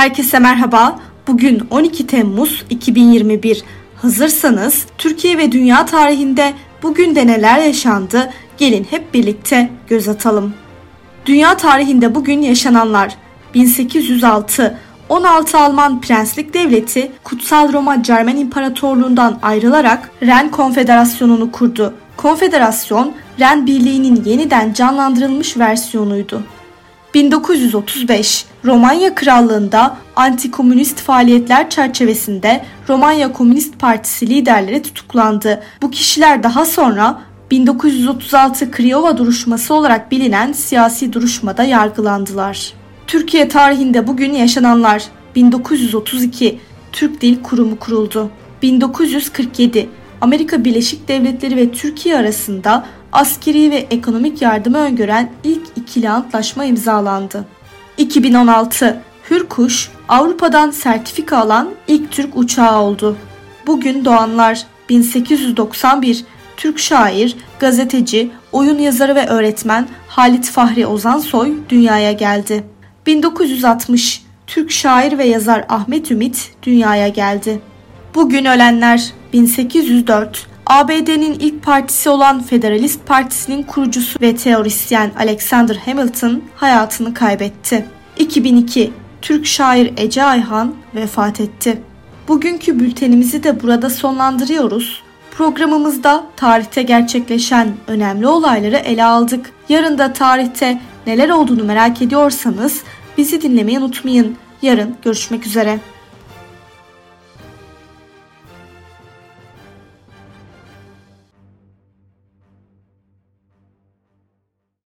Herkese merhaba. Bugün 12 Temmuz 2021. Hazırsanız Türkiye ve dünya tarihinde bugün de neler yaşandı? Gelin hep birlikte göz atalım. Dünya tarihinde bugün yaşananlar 1806 16 Alman Prenslik Devleti Kutsal Roma Cermen İmparatorluğundan ayrılarak Ren Konfederasyonu'nu kurdu. Konfederasyon, Ren Birliği'nin yeniden canlandırılmış versiyonuydu. 1935 Romanya Krallığı'nda anti-komünist faaliyetler çerçevesinde Romanya Komünist Partisi liderleri tutuklandı. Bu kişiler daha sonra 1936 Kriova duruşması olarak bilinen siyasi duruşmada yargılandılar. Türkiye tarihinde bugün yaşananlar 1932 Türk Dil Kurumu kuruldu. 1947 Amerika Birleşik Devletleri ve Türkiye arasında askeri ve ekonomik yardımı öngören ikili antlaşma imzalandı. 2016 Hürkuş Avrupa'dan sertifika alan ilk Türk uçağı oldu. Bugün doğanlar 1891 Türk şair, gazeteci, oyun yazarı ve öğretmen Halit Fahri Ozansoy dünyaya geldi. 1960 Türk şair ve yazar Ahmet Ümit dünyaya geldi. Bugün ölenler 1804 ABD'nin ilk partisi olan Federalist Partisi'nin kurucusu ve teorisyen Alexander Hamilton hayatını kaybetti. 2002 Türk şair Ece Ayhan vefat etti. Bugünkü bültenimizi de burada sonlandırıyoruz. Programımızda tarihte gerçekleşen önemli olayları ele aldık. Yarın da tarihte neler olduğunu merak ediyorsanız bizi dinlemeyi unutmayın. Yarın görüşmek üzere.